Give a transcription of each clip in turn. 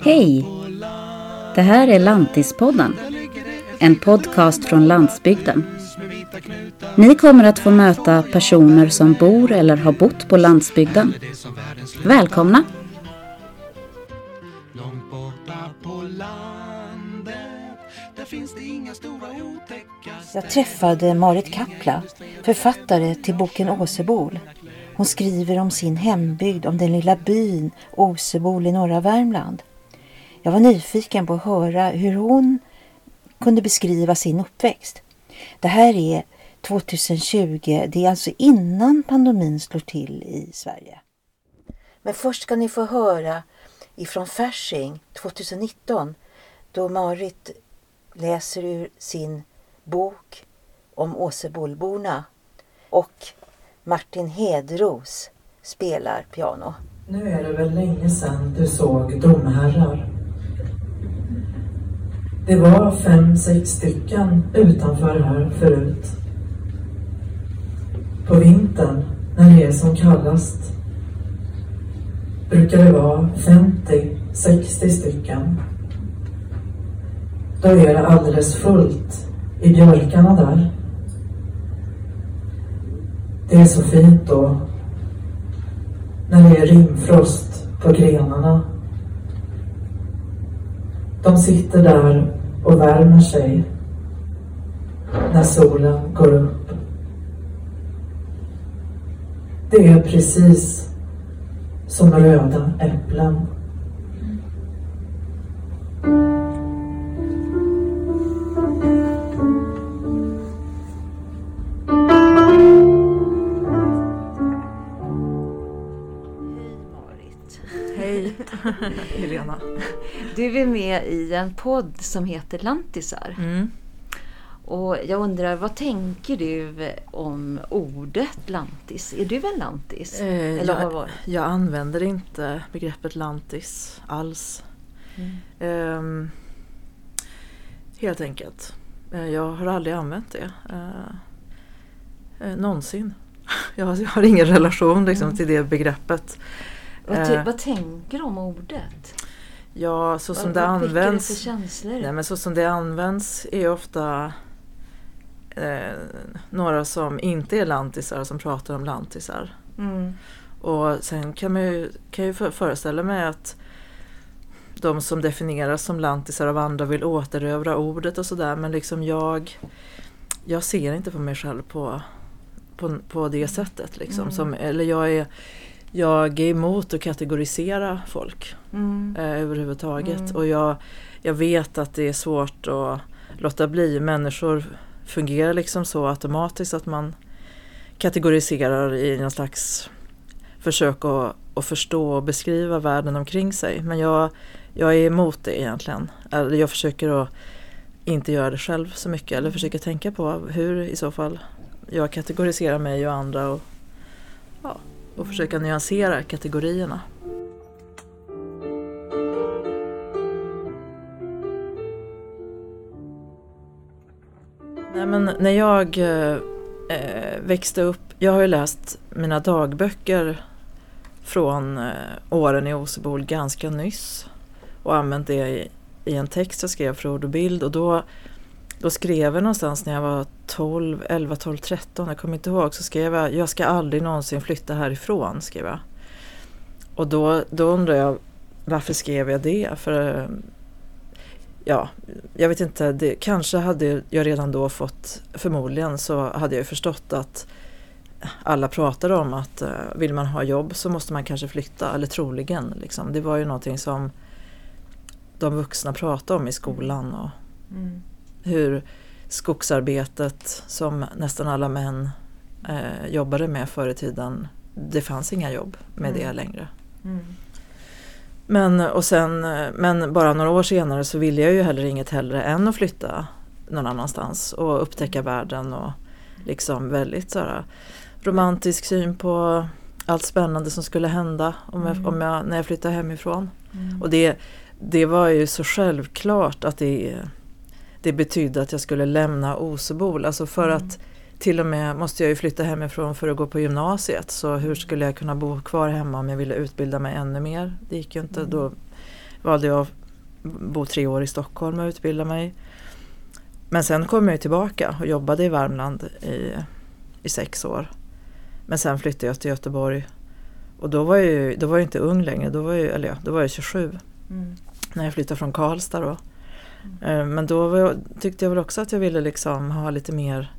Hej! Det här är Lantispodden. En podcast från landsbygden. Ni kommer att få möta personer som bor eller har bott på landsbygden. Välkomna! Jag träffade Marit Kapla, författare till boken Åsebol. Hon skriver om sin hembygd, om den lilla byn Åsebol i norra Värmland. Jag var nyfiken på att höra hur hon kunde beskriva sin uppväxt. Det här är 2020, det är alltså innan pandemin slår till i Sverige. Men först ska ni få höra ifrån Fasching 2019 då Marit läser ur sin bok om Åsebolborna och Martin Hedros spelar piano. Nu är det väl länge sedan du såg domherrar. Det var fem, sex stycken utanför här förut. På vintern, när det är som kallast, brukar det vara 50, 60 stycken. Då är det alldeles fullt i björkarna där. Det är så fint då. När det är rimfrost på grenarna. De sitter där och värmer sig när solen går upp. Det är precis som röda äpplen. Helena. Du är med i en podd som heter Lantisar. Mm. Och jag undrar, vad tänker du om ordet lantis? Är du en lantis? Eh, Eller jag, varit? jag använder inte begreppet lantis alls. Mm. Ehm, helt enkelt. Eh, jag har aldrig använt det. Eh, eh, någonsin. Jag har, jag har ingen relation liksom, Mm. till det begreppet. Vad, Eh. vad tänker du om ordet? Ja, så som vad, det väcker det för används. känslor? Nej, men så som det används är ofta eh, några som inte är lantisar som pratar om lantisar. Mm. Och sen kan man ju, kan jag ju för- föreställa mig att de som definieras som lantisar av andra vill återövra ordet och sådär men liksom jag jag ser inte på mig själv på, på, på det sättet. Liksom. Mm. Som, eller jag är, jag är emot att kategorisera folk Mm. eh, överhuvudtaget. Mm. Och jag, jag vet att det är svårt att låta bli. Människor fungerar liksom så automatiskt att man kategoriserar i någon slags försök att, att förstå och beskriva världen omkring sig. Men jag, jag är emot det egentligen. Eller jag försöker att inte göra det själv så mycket. Eller försöker tänka på hur i så fall jag kategoriserar mig och andra. Och, ja, och försöka nyansera kategorierna. Nej, men när jag eh, växte upp, jag har ju läst mina dagböcker från eh, åren i Osebol ganska nyss och använt det i, i en text jag skrev för Ord och bild och då, då skrev jag någonstans när jag var 12, 11, 12, 13, jag kommer inte ihåg, så skrev jag Jag ska aldrig någonsin flytta härifrån, skrev jag. Och då, då undrar jag varför skrev jag det? För ja, jag vet inte, det, kanske hade jag redan då fått, förmodligen så hade jag förstått att alla pratade om att eh, vill man ha jobb så måste man kanske flytta, eller troligen. Liksom. Det var ju någonting som de vuxna pratade om i skolan och Mm hur skogsarbetet som nästan alla män eh, jobbade med förr i tiden, det fanns inga jobb med Mm. det längre. Mm. Men, och sen, eh, men bara några år senare så ville jag ju heller inget hellre än att flytta någon annanstans och upptäcka världen och liksom väldigt sådär romantisk syn på allt spännande som skulle hända om jag, Mm. om jag, när jag flyttade hemifrån. Mm. Och det, det var ju så självklart att det, det betydde att jag skulle lämna Osebol. Alltså för Mm. att till och med måste jag ju flytta hemifrån för att gå på gymnasiet så hur skulle jag kunna bo kvar hemma om jag ville utbilda mig ännu mer? Det gick ju inte. Mm. Då valde jag att bo tre år i Stockholm och utbilda mig. Men sen kom jag tillbaka och jobbade i Värmland i, i sex år. Men sen flyttade jag till Göteborg och då var jag ju då var jag inte ung längre, då var jag, eller ja, då var jag 27 Mm. när jag flyttade från Karlstad då. Eh, men då var tyckte jag väl också att jag ville liksom ha lite mer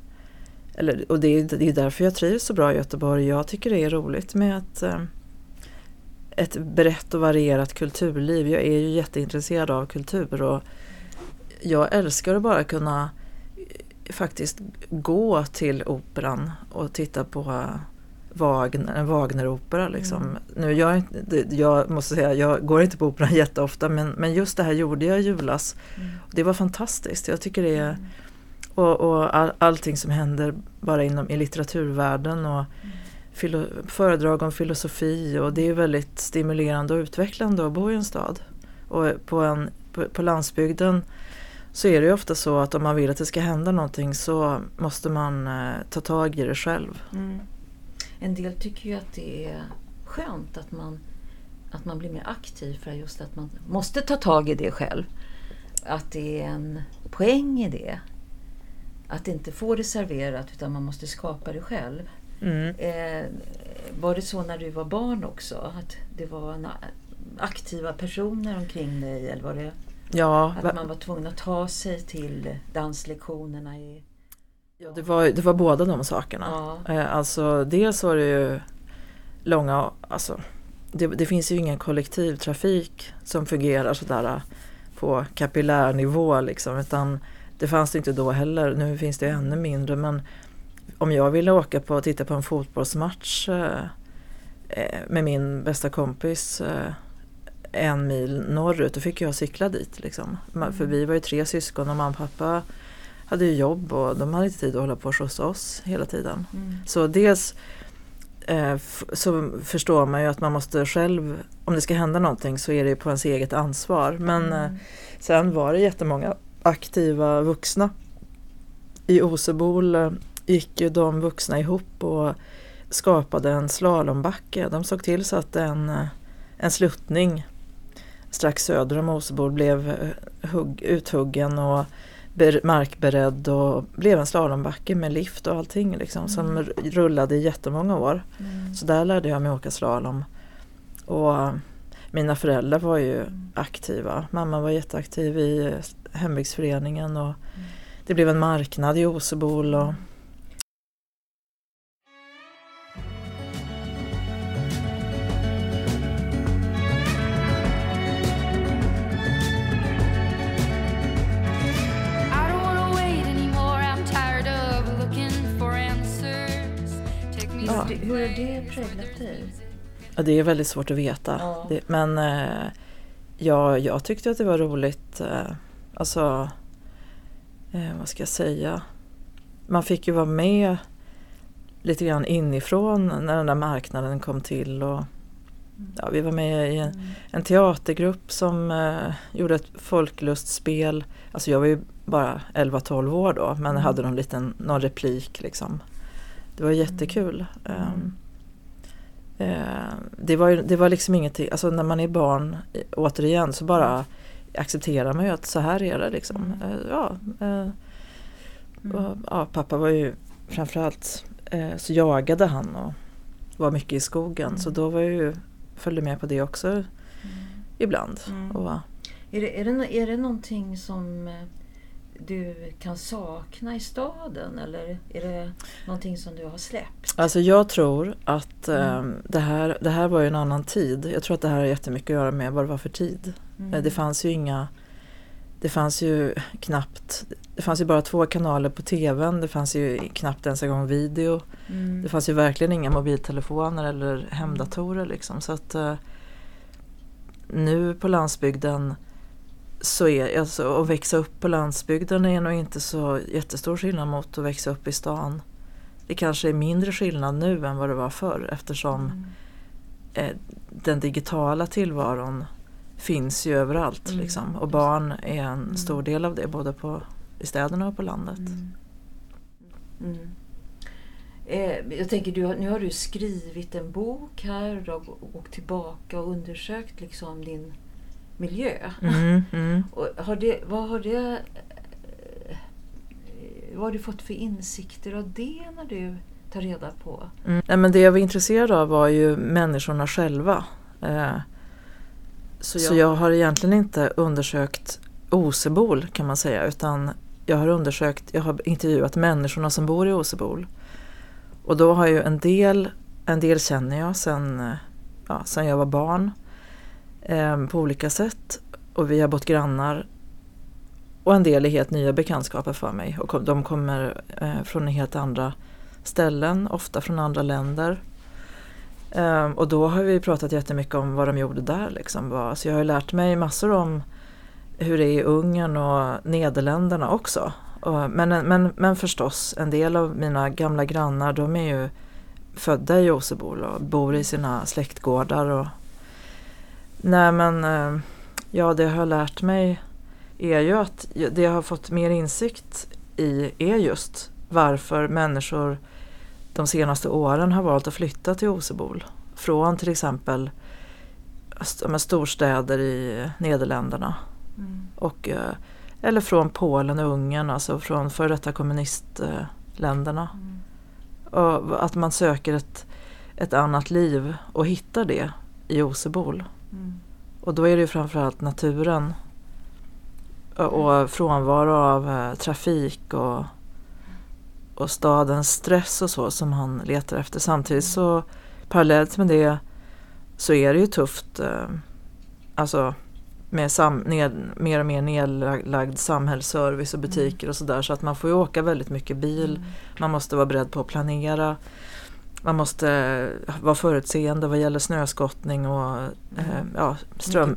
eller, och det är, det är därför jag trivs så bra i Göteborg. Jag tycker det är roligt med ett, eh, ett brett och varierat kulturliv. Jag är ju jätteintresserad av kultur och jag älskar att bara kunna eh, faktiskt gå till operan och titta på Wagner, en Wagneropera. Liksom. Mm. Nu, jag, jag måste säga, jag går inte på operan jätteofta men, men just det här gjorde jag i julas. Mm. Det var fantastiskt. Jag tycker det är och, och all, allting som händer bara inom i litteraturvärlden och filo, föredrag om filosofi och det är väldigt stimulerande och utvecklande att bo i en stad. Och på, en, på, på landsbygden så är det ju ofta så att om man vill att det ska hända någonting så måste man eh, ta tag i det själv. Mm. En del tycker ju att det är skönt att man, att man blir mer aktiv för just att man måste ta tag i det själv. Att det är en poäng i det. Att inte få det serverat utan man måste skapa det själv. Mm. Eh, var det så när du var barn också? Att det var en, aktiva personer omkring dig? Eller var det Ja, att man var tvungen att ta sig till danslektionerna? I, Ja, det var, det var båda de sakerna. Ja. Eh, alltså dels var det ju långa, alltså det, det finns ju ingen kollektivtrafik som fungerar sådär eh, på kapillärnivå liksom utan det fanns det inte då heller. Nu finns det ännu mindre men om jag ville åka på och titta på en fotbollsmatch eh, med min bästa kompis eh, en mil norrut, då fick jag cykla dit. Liksom. För vi var ju tre syskon och mamma och pappa hade ju jobb och de hade inte tid att hålla på och skjutsa oss hela tiden. Mm. Så dels eh, så förstår man ju att man måste själv, om det ska hända någonting så är det på ens eget ansvar. Men eh, sen var det jättemånga aktiva vuxna. I Osebol eh, gick ju de vuxna ihop och skapade en slalombacke. De såg till så att en, en sluttning strax söder om Osebol blev hugg, uthuggen och markberedd och blev en slalombacke med lift och allting liksom, som r- rullade i jättemånga år. Mm. Så där lärde jag mig åka slalom. Och mina föräldrar var ju aktiva. Mamma var jätteaktiv i hembygdsföreningen och det blev en marknad i Osebol. Och, Ja. Hur, har det präglat dig? och det är väldigt svårt att veta. Ja. Det, men eh, ja, jag tyckte att det var roligt. Eh, alltså, eh, vad ska jag säga? Man fick ju vara med lite grann inifrån när den där marknaden kom till. Och, ja, vi var med i en, en teatergrupp som eh, gjorde ett folklustspel. Alltså jag var ju bara 11-12 år då men Mm. hade någon liten någon replik liksom. Det var jättekul. Mm. Det, var det var liksom ingenting, alltså när man är barn återigen så bara accepterar man ju att så här är det liksom. Mm. Eh, ja, eh, och, ja, pappa var ju framförallt eh, så jagade han och var mycket i skogen så då var jag ju, följde med på det också ibland. Mm. Och, Är det, är, det, är det någonting som du kan sakna i staden eller är det någonting som du har släppt? Alltså jag tror att eh, Mm. det, här, det här var ju en annan tid. Jag tror att det här har jättemycket att göra med vad det var för tid. Mm. Eh, Det fanns ju inga Det fanns ju knappt Det fanns ju bara två kanaler på tvn. Det fanns ju knappt ens en gång video. Mm. Det fanns ju verkligen inga mobiltelefoner eller hemdatorer liksom. Så att eh, nu på landsbygden så är alltså att växa upp på landsbygden är nog inte så jättestor skillnad mot att växa upp i stan. Det kanske är mindre skillnad nu än vad det var förr eftersom Mm. eh, den digitala tillvaron finns ju överallt. Mm, Liksom. Och barn är en Mm. stor del av det både på, i städerna och på landet. Mm. Mm. Eh, jag tänker, du, nu har du skrivit en bok här. Har åkt tillbaka och undersökt liksom din miljö. Mm, mm. Och har det, vad har det... eh, Vad har du fått för insikter av det när du tar reda på? Mm. Nej, men det jag var intresserad av var ju människorna själva. Eh, så, jag, så jag har egentligen inte undersökt Osebol kan man säga utan jag har undersökt, jag har intervjuat människorna som bor i Osebol. Och då har ju en del, en del känner jag sen, eh, ja, sen jag var barn eh, på olika sätt och vi har bott grannar. Och en del är helt nya bekantskaper för mig och de kommer eh, från helt andra ställen, ofta från andra länder. Ehm, och då har vi pratat jättemycket om vad de gjorde där. Liksom. Så jag har ju lärt mig massor om hur det är i Ungern och Nederländerna också. Och, men, men, men förstås, en del av mina gamla grannar de är ju födda i Osebol och bor i sina släktgårdar. Och, nej men, eh, ja det jag har lärt mig är ju att det jag har fått mer insikt i är just varför människor de senaste åren har valt att flytta till Osebol. Från till exempel storstäder i Nederländerna. Och, eh, eller från Polen och Ungern, alltså från före detta kommunistländerna. Och att man söker ett, ett annat liv och hittar det i Osebol. Och då är det ju framförallt naturen och, och frånvaro av eh, trafik och, och stadens stress och så som han letar efter. Samtidigt så parallellt med det så är det ju tufft eh, alltså med sam, ned, mer och mer nedlagd samhällsservice och butiker och sådär så att man får ju åka väldigt mycket bil. Man måste vara beredd på att planera. Man måste eh, vara förutseende vad gäller snöskottning och eh, ja, ström,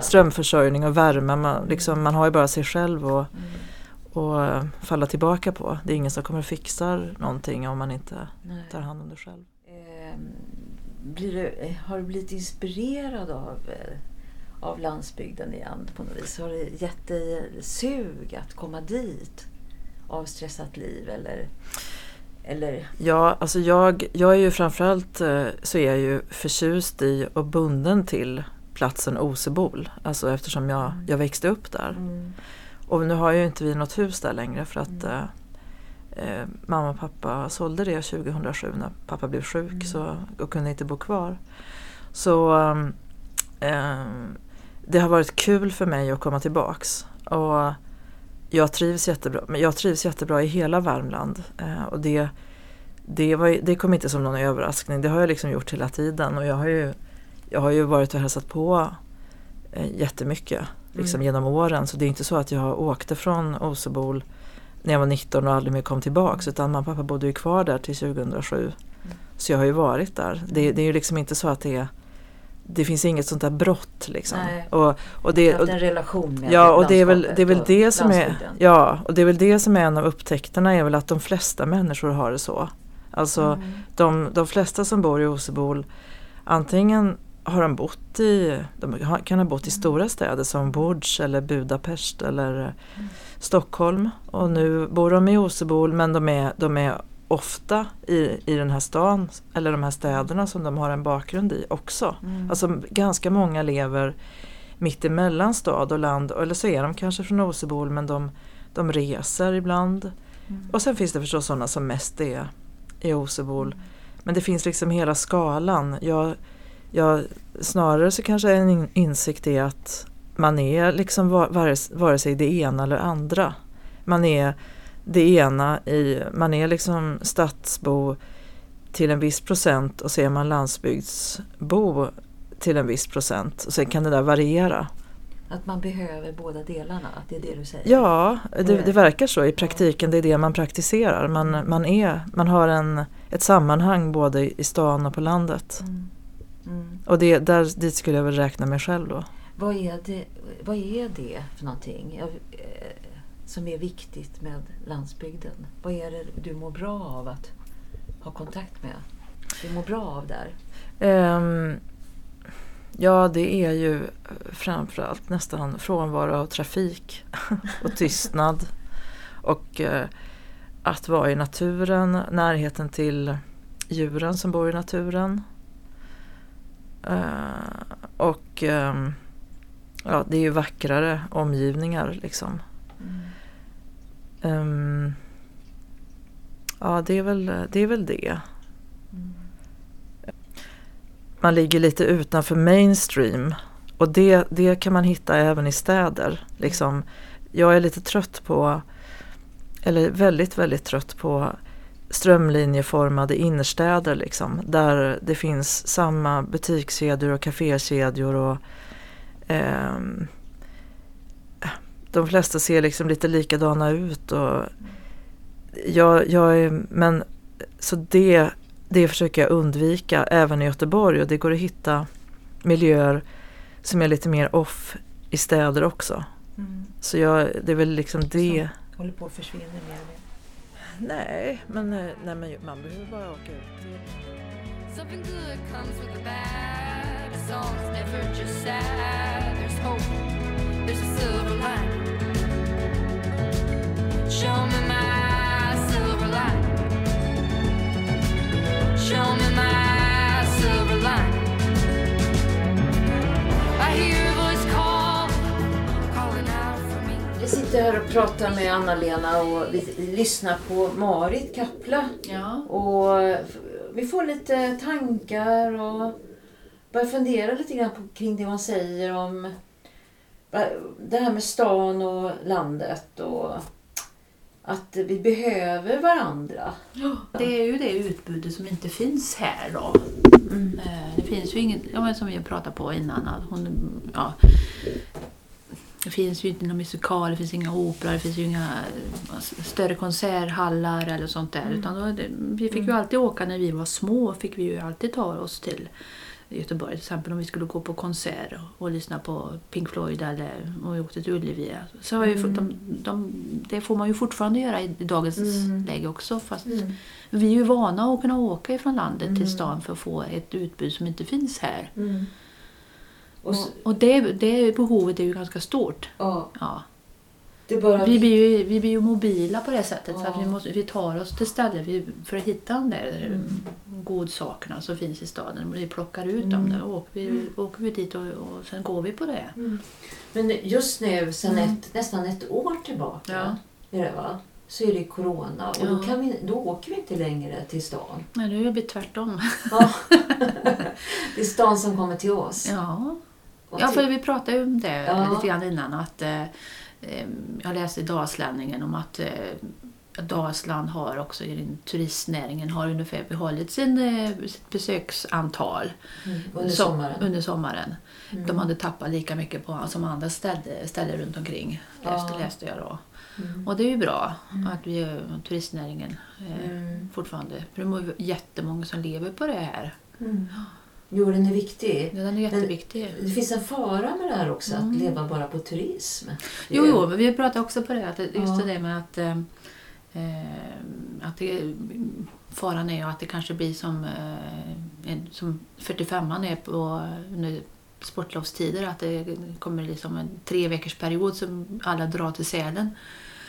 strömförsörjning och värme. Man, liksom, man har ju bara sig själv och, Mm. och eh, falla tillbaka på. Det är ingen som kommer fixa någonting om man inte Nej. tar hand om det själv. Ehm, du, eh, har du blivit inspirerad av, av landsbygden igen på något vis? Har det gett dig sug att komma dit? Avstressat liv eller? Eller Ja, alltså jag, jag är ju framförallt eh, så är jag ju förtjust i och bunden till platsen Osebol. Alltså eftersom jag, jag växte upp där. mm, Och nu har ju inte vi något hus där längre för att eh, eh, mamma och pappa sålde det 2007 när pappa blev sjuk så, och kunde inte bo kvar. Så ehm, ehm, det har varit kul för mig att komma tillbaks. Och jag trivs jättebra, men jag trivs jättebra i hela Värmland. Eh, och det, det, var, det kom inte som någon överraskning, det har jag liksom gjort hela tiden. Och jag har ju, jag har ju varit och hälsat på eh, jättemycket liksom genom åren. Så det är inte så att jag åkte från Osebol när jag var 19 och aldrig mer kom tillbaks. Utan mamma och pappa bodde ju kvar där till 2007. Så jag har ju varit där. Det, det är ju liksom inte så att det är Det finns inget sånt där brott liksom. Nej. Och, och det, haft en relation med Ja och det är väl det, är väl det som är. Ja och det är väl det som är en av upptäckterna är väl att de flesta människor har det så. Alltså Mm. de, de flesta som bor i Osebol antingen har de bott i, de kan ha bott i stora städer som Łódź eller Budapest eller eh, Stockholm och nu bor de i Osebol men de är, de är ofta i, i den här stan eller de här städerna som de har en bakgrund i också. Mm. Alltså ganska många lever mitt emellan stad och land eller så är de kanske från Osebol men de, de reser ibland. Mm. Och sen finns det förstås sådana som mest är i Osebol. Men det finns liksom hela skalan. Jag, jag, snarare så kanske en in- insikt är att man är liksom va- vare, vare sig det ena eller andra. Man är det ena i, man är liksom stadsbo till en viss procent och så är man landsbygdsbo till en viss procent. Och sen kan det där variera. Att man behöver båda delarna, att det är det du säger? Ja, det, Mm. det verkar så i praktiken. Det är det man praktiserar. Man, man, är, man har en, ett sammanhang både i stan och på landet. Mm. Mm. Och det, där, dit skulle jag väl räkna mig själv då. Vad, är det, vad är det för någonting jag, som är viktigt med landsbygden? Vad är det du mår bra av att ha kontakt med? Du mår bra av där? Ehm, ja, det är ju framförallt nästan frånvaro av trafik och tystnad. Och eh, att vara i naturen, närheten till djuren som bor i naturen. Eh, och ehm, ja, det är ju vackrare omgivningar liksom. Um, ja, det är, väl, det är väl det. Man ligger lite utanför mainstream och det, det kan man hitta även i städer. Liksom, jag är lite trött på, eller väldigt, väldigt trött på strömlinjeformade innerstäder liksom, där det finns samma butikskedjor och kafékedjor och ehm, de flesta ser liksom lite likadana ut. Och jag, jag är, men, så det, det försöker jag undvika även i Göteborg och det går att hitta miljöer som är lite mer off i städer också. Så jag, det är väl liksom det. Håller på att försvinna mer och mer. Nej, men, eh, nej, men man behöver bara åka ut. Something good comes with the bad. A song's never just sad. There's hope. There's a silver lining. Show me my silver lining. Show me my silver lining. I hear a voice call, calling out for me. Vi sitter här och pratar med Anna-Lena och vi lyssnar på Marit Kapla. Ja. Och vi får lite tankar och börjar fundera lite grann på, kring det hon säger om det här med stan och landet och att vi behöver varandra. Det är ju det utbudet som inte finns här då. Eh, Det finns ju inget, ja, som vi har pratat på innan, att hon, ja, det finns ju inte några musikaler, det finns inga operor, det finns ju inga eh, större konserthallar eller sånt där. Utan då, vi fick ju alltid åka när vi var små, fick vi ju alltid ta oss till Göteborg. Till exempel om vi skulle gå på konsert och, och lyssna på Pink Floyd eller om vi åkte till Ullevi. Så har ju, fått- de, de, det får man ju fortfarande göra i, i dagens läge också. Fast vi är ju vana att kunna åka ifrån landet till stan för att få ett utbud som inte finns här. Och, Och, s- och det, det behovet är ju ganska stort. ja, Ja. Det är bara Vi blir ju, vi blir ju mobila på det sättet så Ja. att vi, måste, vi tar oss till ställen för att hitta de där godsakerna som finns i staden. Vi plockar ut dem där och åker vi, åker vi dit och, och sen går vi på det. Men just nu, sen ett, nästan ett år tillbaka, Ja. är det va? så är det corona och då, Ja. kan vi, då åker vi inte längre till stan. Men nu gör vi tvärtom. Ja. det är stan som kommer till oss. Ja. Ja, för vi pratade ju om det Ja. lite grann innan. Att, eh, jag läste i Dalslänningen om att eh, Dalsland har också i turistnäringen har ungefär behållit sin, eh, sitt besöksantal Mm, under som- sommaren. under sommaren. De hade tappat lika mycket på som andra ställen, ställen runt omkring. Läste, Ja. läste jag då. Mm. Och det är ju bra att vi, turistnäringen eh, Mm. fortfarande. För det är jättemånga som lever på det här. Jo, den är viktig. Den är jätteviktig. Det finns en fara med det här också, Mm. att leva bara på turism. Jo, jo, men vi pratar också på det. Att just Ja. det med att, eh, eh, att det, faran är att det kanske blir som, eh, som 45an är på under sportlovstider. Att det kommer liksom en tre veckors period som alla drar till Sälen.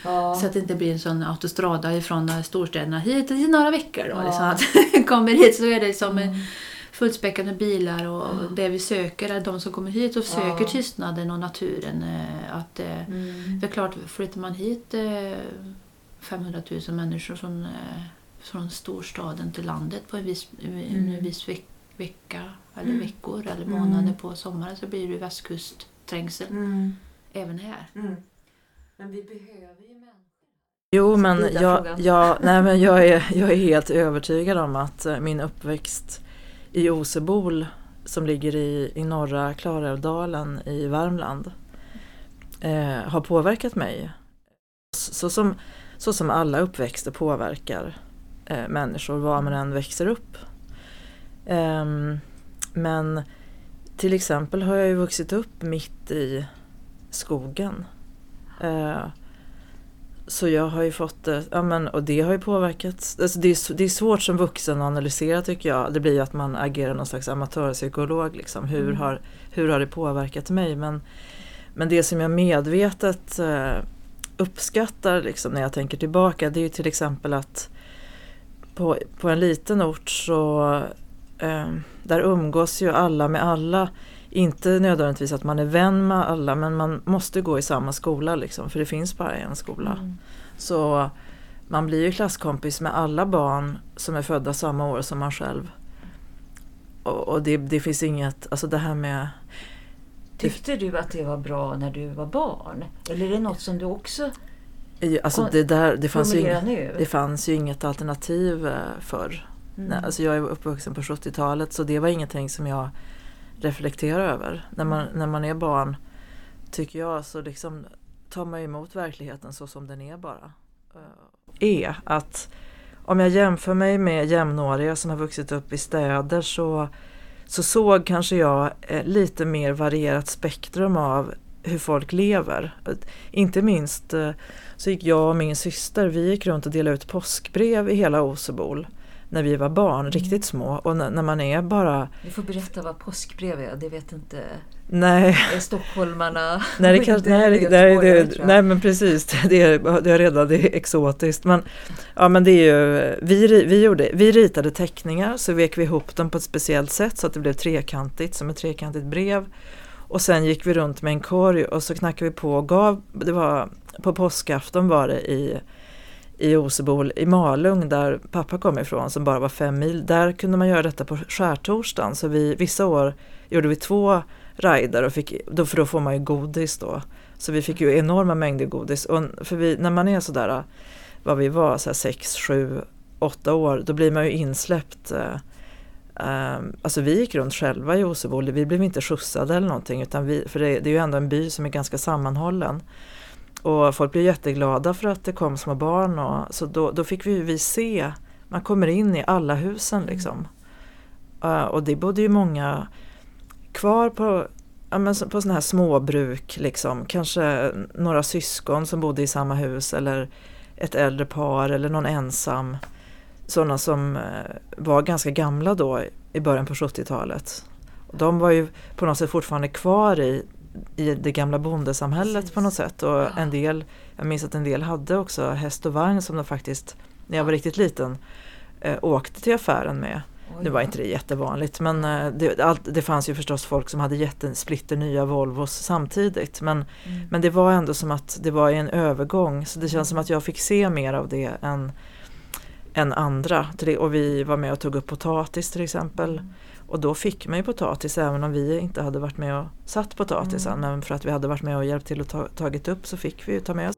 Ja. Så att det inte blir en sån autostrada ifrån storstäderna hit i några veckor. Då, Ja. liksom, att kommer hit så är det som Mm. Fullspäckade bilar och det vi söker är de som kommer hit och söker Ja. tystnaden och naturen. eh, Att, eh, Mm. det är klart, flyttar man hit eh, 500 000 människor från, eh, från storstaden till landet på en viss, en Mm. viss veck, vecka eller Mm. veckor eller Mm. månader på sommaren så blir det västkustträngsel Mm. även här. Mm. Men vi behöver ju människor. Jo, men jag, jag, nej, men jag, är, jag är helt övertygad om att eh, min uppväxt i Osebol som ligger i, i norra Klarälvdalen i Värmland eh, har påverkat mig. Så som, så som alla uppväxter påverkar eh, människor var man än växer upp. Eh, men till exempel har jag ju vuxit upp mitt i skogen. Eh, Eh, så jag har ju fått det, ja men, och det har ju påverkat. Alltså det, är, det är svårt som vuxen att analysera tycker jag. Det blir ju att man agerar någon slags amatörpsykolog. Liksom. Hur, har, hur har det påverkat mig? Men, men det som jag medvetet eh, uppskattar liksom, när jag tänker tillbaka det är ju till exempel att på, på en liten ort så eh, där umgås ju alla med alla. Inte nödvändigtvis att man är vän med alla men man måste gå i samma skola liksom, för det finns bara en skola. Mm. Så man blir ju klasskompis med alla barn som är födda samma år som man själv. Och, och det, det finns inget, alltså det här med Tyckte du att det var bra när du var barn? Eller är det något som du också Alltså det, där, det, fanns ju inget, det fanns ju inget alternativ eh, förr. Mm. Nej, alltså jag är uppvuxen på 70-talet så det var ingenting som jag reflekterar över. När man, när man är barn tycker jag så liksom tar man emot verkligheten så som den är bara. Eh, Är att om jag jämför mig med jämnåriga som har vuxit upp i städer så, så såg kanske jag eh, lite mer varierat spektrum av hur folk lever. Inte minst eh, så gick jag och min syster, vi gick runt och delade ut påskbrev i hela Osebol när vi var barn, riktigt små. Och när, man är bara, Du får berätta vad påskbrev är, det vet inte nej, det är stockholmarna. Nej, det kanske, nej, det- nej, det, nej men precis, det är, det är redan det är exotiskt. Men, ja, men det är ju, vi, vi, gjorde, vi ritade teckningar så vek vi ihop dem på ett speciellt sätt så att det blev trekantigt som ett trekantigt brev. Och sen gick vi runt med en korg och så knackade vi på och gav, det var på påskafton var det i i Osebol i Malung där pappa kom ifrån som bara var fem mil. Där kunde man göra detta på skärtorsdagen så vi, vissa år gjorde vi två rider och fick, då, för då får man ju godis då. Så vi fick ju enorma mängder godis. Och för vi, när man är sådär, vad vi var, så här sex, sju, åtta år, då blir man ju insläppt. Eh, eh, alltså vi gick runt själva i Osebol, vi blev inte skjutsade eller någonting. Utan vi, för det, det är ju ändå en by som är ganska sammanhållen. Och folk blev jätteglada för att det kom små barn. Och, så då, då fick vi, vi se, man kommer in i alla husen liksom. Eh, och det bodde ju många kvar på, ja, men på sådana här småbruk, liksom. kanske några syskon som bodde i samma hus eller ett äldre par eller någon ensam. Sådana som eh, var ganska gamla då i början på 70-talet. Och de var ju på något sätt fortfarande kvar i, i det gamla bondesamhället på något sätt. Och en del, jag minns att en del hade också häst och vagn som de faktiskt, när jag var riktigt liten, eh, åkte till affären med. Oj, Nu var ja. inte det jättevanligt men eh, det, allt, det fanns ju förstås folk som hade jättesplitter nya Volvos samtidigt. Men, Mm. men det var ändå som att det var en övergång så det känns som att jag fick se mer av det än, än andra. Och vi var med och tog upp potatis till exempel. Och då fick man ju potatis även om vi inte hade varit med och satt potatisen. Men för att vi hade varit med och hjälpt till och ta, tagit upp så fick vi ju ta med oss.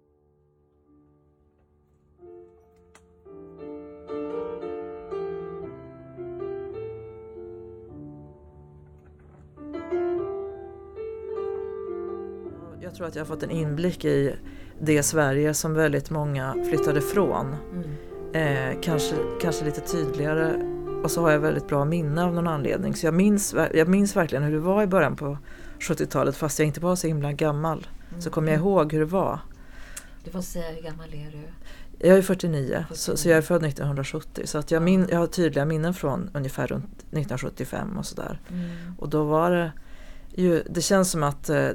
Jag tror att jag har fått en inblick i det Sverige som väldigt många flyttade från. Mm. Eh, kanske, kanske lite tydligare. Och så har jag väldigt bra minne av någon anledning. Så jag minns, jag minns verkligen hur det var i början på 70-talet fast jag inte var så himla gammal. Så kommer jag ihåg hur det var. Du får säga hur gammal är du? Jag är 49, så, så jag är född 1970. Så att jag, min, jag har tydliga minnen från ungefär runt 1975 och sådär. Mm. Och då var det ju, det känns som att eh,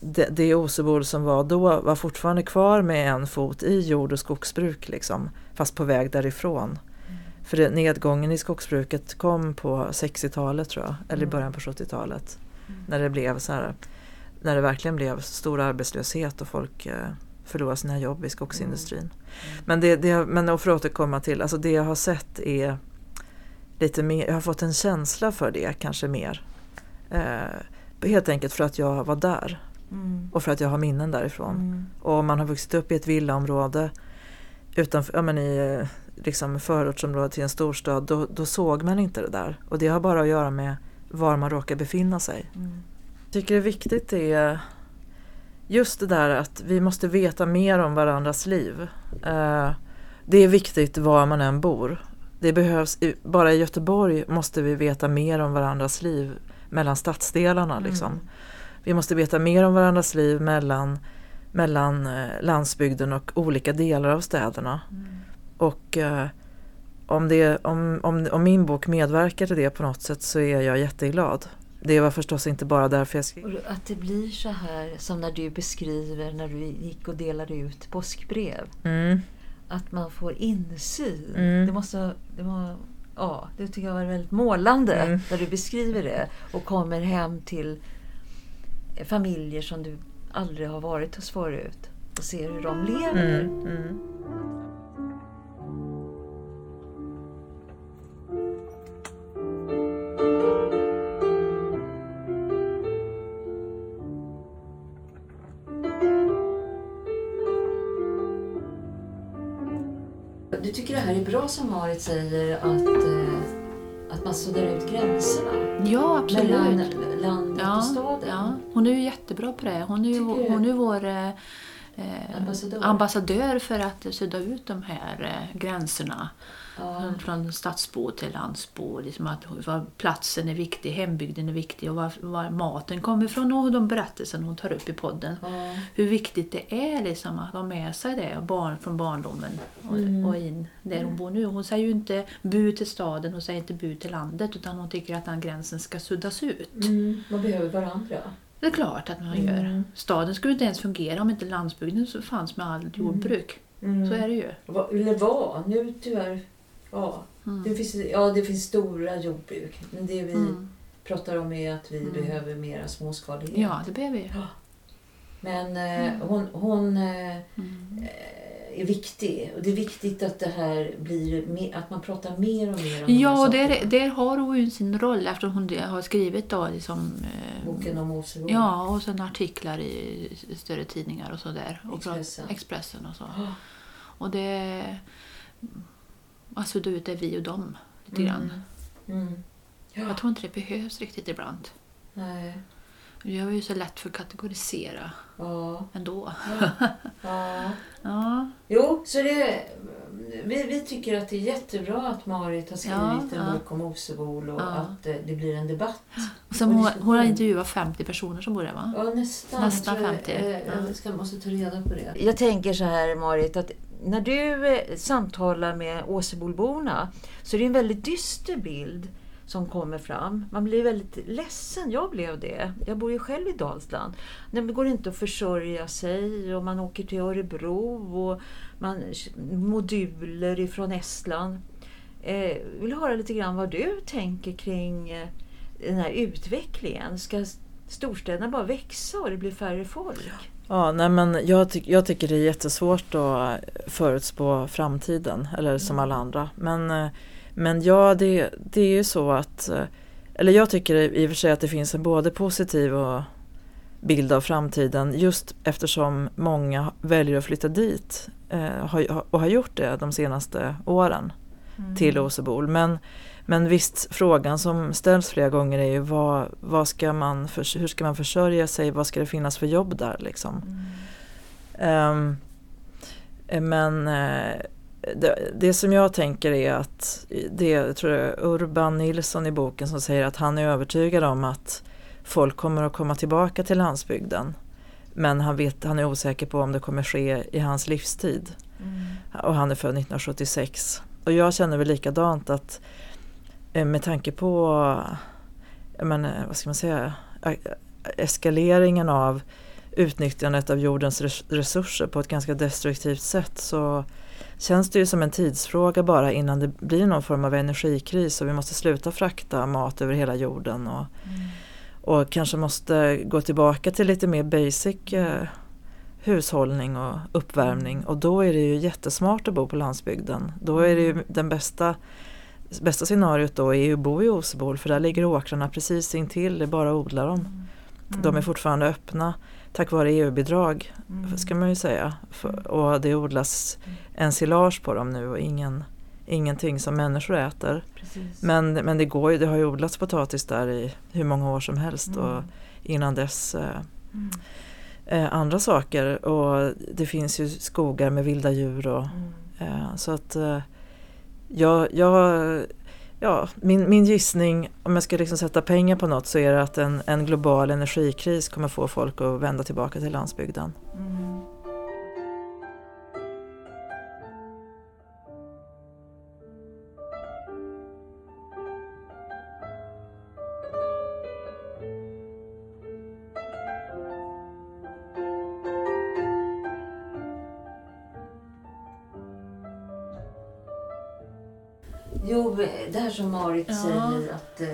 det, det Osebol som var då var fortfarande kvar med en fot i jord och skogsbruk liksom. Fast på väg därifrån. För nedgången i skogsbruket kom på 60-talet tror jag, eller i början på 70-talet. När det blev så här, när det verkligen blev stor arbetslöshet och folk eh, förlorade sina jobb i skogsindustrin. Men, det, det, men för att återkomma till, alltså det jag har sett är lite mer, jag har fått en känsla för det kanske mer. Eh, helt enkelt för att jag var där Mm. och för att jag har minnen därifrån. Mm. Och om man har vuxit upp i ett villaområde utanför, ja, men i eh, liksom förortsområdet till en storstad, då, då såg man inte det där. Och det har bara att göra med var man råkar befinna sig. Mm. Jag tycker det är viktigt är just det där att vi måste veta mer om varandras liv. Eh, det är viktigt var man än bor. Det behövs, bara i Göteborg måste vi veta mer om varandras liv mellan stadsdelarna. Liksom. Vi måste veta mer om varandras liv mellan, mellan eh, landsbygden och olika delar av städerna. Och eh, om, det, om, om, om min bok medverkar till det på något sätt så är jag jätteglad. det var förstås inte bara därför jag skrev. Att det blir så här som när du beskriver när du gick och delade ut påskbrev. Mm. Att man får insyn. Mm. Det måste... Det var, ja, det tycker jag var väldigt målande Mm. när du beskriver det. Och kommer hem till familjer som du aldrig har varit hos förut. Och ser hur de lever. Mm. Du tycker det här är bra som Marit säger att, eh, att man suddar ut gränserna Ja, absolut. mellan landet Ja, och staden. ja, hon är ju jättebra på det. Hon är ju, hon är vår eh, Ambassadör. ambassadör för att sudda ut de här eh, gränserna. Ja. Från stadsbo till landsbo. Liksom att var platsen är viktig, hembygden är viktig och var, var maten kommer ifrån och de berättelser hon tar upp i podden. Ja. Hur viktigt det är liksom att ha med sig det barn från barndomen och, Mm. och in där hon bor nu. Hon säger ju inte bu till staden, hon säger inte bu till landet utan hon tycker att den gränsen ska suddas ut. Mm, man behöver varandra. Det är klart att man Mm. gör. Staden skulle inte ens fungera om inte landsbygden så fanns med allt jordbruk. Mm. Så är det ju. Eller var, nu tyvärr. Ja, Mm. det finns, ja, det finns stora jordbruk. Men det vi Mm. pratar om är att vi Mm. behöver mera småskalighet. Ja, det behöver vi. Men eh, hon, hon eh, Mm. eh, är viktig. Och det är viktigt att det här blir att man pratar mer och mer om Ja, och där, där har hon sin roll eftersom hon har skrivit då liksom, eh, Boken om Osebo. Ja, och sen artiklar i större tidningar och sådär. Och Expressen. Expressen och så. Ja. Och det... Alltså du vet, det är vi och dem lite Mm. grann. Mm. Ja. Jag tror inte det behövs riktigt ibland. Nej. Vi har ju så lätt för att kategorisera Ja. ändå. ja. Ja, Jo, så det, vi, vi tycker att det är jättebra att Marit har skrivit Ja, en ja. bok om Osebol och Ja. att eh, det blir en debatt. och sen Och hon, har intervjuat 50 personer som bor där va? Ja, nästan. Nästan Jag tror 50, Jag, ja. jag ska, måste ta reda på det. Jag tänker så här Marit, att när du eh, samtalar med Åsebolborna så är det en väldigt dyster bild som kommer fram. Man blir väldigt ledsen. Jag blev det. Jag bor ju själv i Dalsland. Det går inte att försörja sig och man åker till Örebro och man moduler ifrån Estland. Eh, vill höra lite grann vad du tänker kring eh, den här utvecklingen. Ska storstäderna bara växa och det blir färre folk? Ja, nej men jag, ty- jag tycker det är jättesvårt att förutspå framtiden, eller som alla andra. Men, eh, men ja, det, det är ju så att, eh, eller jag tycker i och för sig att det finns en både positiv och bild av framtiden just eftersom många väljer att flytta dit eh, och har gjort det de senaste åren till Osebol. Men, men visst, frågan som ställs flera gånger är ju vad, vad ska man för, hur ska man försörja sig, vad ska det finnas för jobb där liksom. Ehm, eh, men det, det som jag tänker är att det jag tror jag är Urban Nilsson i boken som säger att han är övertygad om att folk kommer att komma tillbaka till landsbygden. Men han, vet, han är osäker på om det kommer ske i hans livstid. Och han är född 1976. Och jag känner väl likadant att eh, med tanke på menar, vad ska man säga, eskaleringen av utnyttjandet av jordens res- resurser på ett ganska destruktivt sätt så känns det ju som en tidsfråga bara innan det blir någon form av energikris och vi måste sluta frakta mat över hela jorden och, och kanske måste gå tillbaka till lite mer basic eh, hushållning och uppvärmning. Och då är det ju jättesmart att bo på landsbygden. Då är det ju den bästa Bästa scenariot då är att bo i Osebol för där ligger åkrarna precis intill, det är bara att odla dem. De är fortfarande öppna tack vare EU-bidrag ska man ju säga. För, och det odlas ensilage på dem nu och ingen, ingenting som människor äter. Precis. Men, men det, går ju, det har ju odlats potatis där i hur många år som helst Mm. och innan dess eh, eh, andra saker. Och det finns ju skogar med vilda djur och Mm. Eh, Så att eh, jag, jag, ja, min, min gissning, om jag ska liksom sätta pengar på något så är det att en, en global energikris kommer få folk att vända tillbaka till landsbygden. Mm. Som Marit Ja. säger att eh,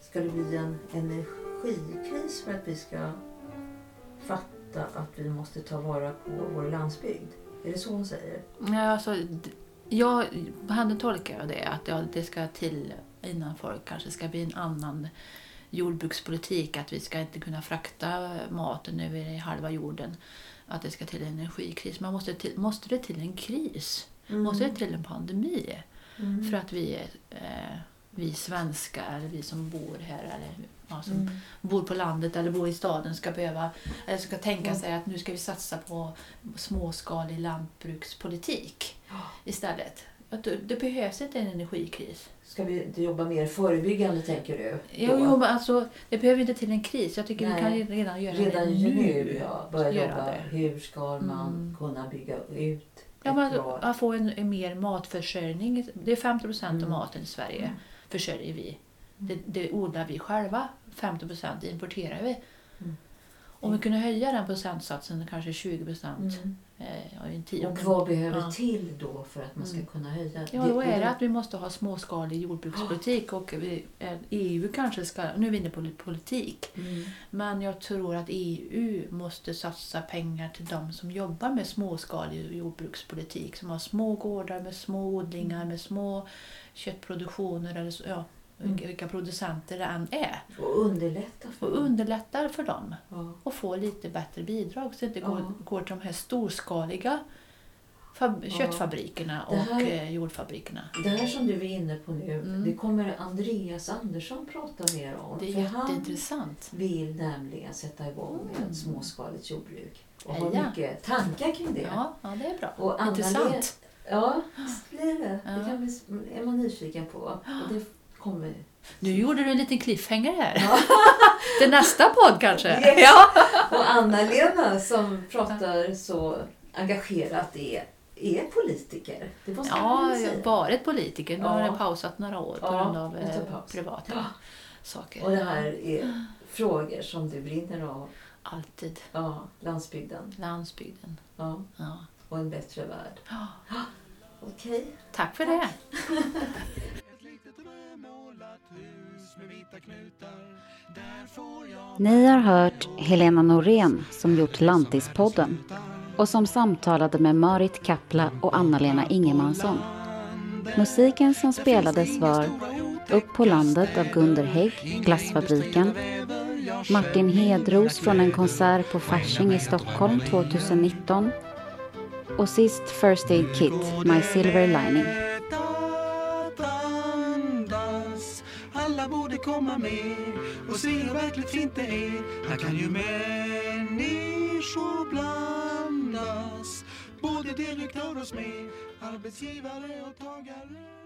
ska det bli en energikris för att vi ska fatta att vi måste ta vara på vår landsbygd. Är det så hon säger? Ja, alltså, jag, på tolkar jag det, att ja, det ska till innan folk kanske ska bli en annan jordbrukspolitik, att vi ska inte kunna frakta maten över halva jorden, att det ska till en energikris. Man måste, till, måste det till en kris? Måste det till en pandemi? Mm. För att vi, eh, vi svenskar, eller vi som bor här, eller ja, som Mm. bor på landet eller bor i staden ska behöva, eller ska tänka sig att nu ska vi satsa på småskalig lantbrukspolitik istället. Att det, behövs inte en energikris. Ska vi jobba mer förebyggande tänker du? Jo, jo, men alltså, det behöver inte till en kris. Jag tycker Nej. vi kan redan göra Redan det nu, nu. ja, börja jobba. det. Hur ska man Mm. kunna bygga ut Ja, ett men, bra... att få en, en mer matförsörjning. Det är 50 procent Mm. av maten i Sverige Mm. försörjer vi. Det, det odlar vi själva. 50 procent importerar vi. Mm. Om vi kunde höja den procentsatsen, kanske 20 procent. Mm. Eh, Och vad behöver Ja. till då för att man ska Mm. kunna höja? Ja, då är det att vi måste ha småskalig jordbrukspolitik och vi, eh, EU kanske ska, nu är vi inne på politik, Mm. men jag tror att EU måste satsa pengar till de som jobbar med småskalig jordbrukspolitik, som har små gårdar med små odlingar, med små köttproduktioner eller så, ja, Mm. vilka producenter det än är. Och underlätta för Och underlättar för dem Ja. och få lite bättre bidrag så det inte Ja. går, går till de här storskaliga fab- Ja. köttfabrikerna Det här- och eh, jordfabrikerna. Det här som du är inne på nu, Mm. det kommer Andreas Andersson prata mer om. Det är För han jätteintressant. vill nämligen sätta igång med Mm. ett småskaligt jordbruk. Och har Heja. mycket tankar kring det. Ja, ja, det är bra. Och Intressant. Ja, det blir det. Ja. Det kan bli, är man nyfiken på. Och det kommer... Nu gjorde du en liten cliffhanger här. Ja. Till nästa podd kanske? Yes. Ja. Och Anna-Lena som pratar så engagerat är, är politiker. Det måste man ja, jag har varit politiker. Nu har Ja. jag pausat några år på Ja, grund av eh, privata Ja. saker. Och det här är frågor som du brinner av. Alltid. Ja, landsbygden. Landsbygden. Ja, Ja. och en bättre värld. Ja. Okej. Tack för det. Ni har hört Helena Norén som gjort Lantispodden och som samtalade med Marit Kapla och Anna-Lena Ingemansson. Musiken som spelades var Upp på landet av Gunder Hägg, Glassfabriken, Martin Hedros från en konsert på Fasching i Stockholm 2019 och sist First Aid Kit, My Silver Lining. Komma med och se hur verkligt fint det är. Här kan ju människor blandas Både direktör och smed, arbetsgivare och tagare.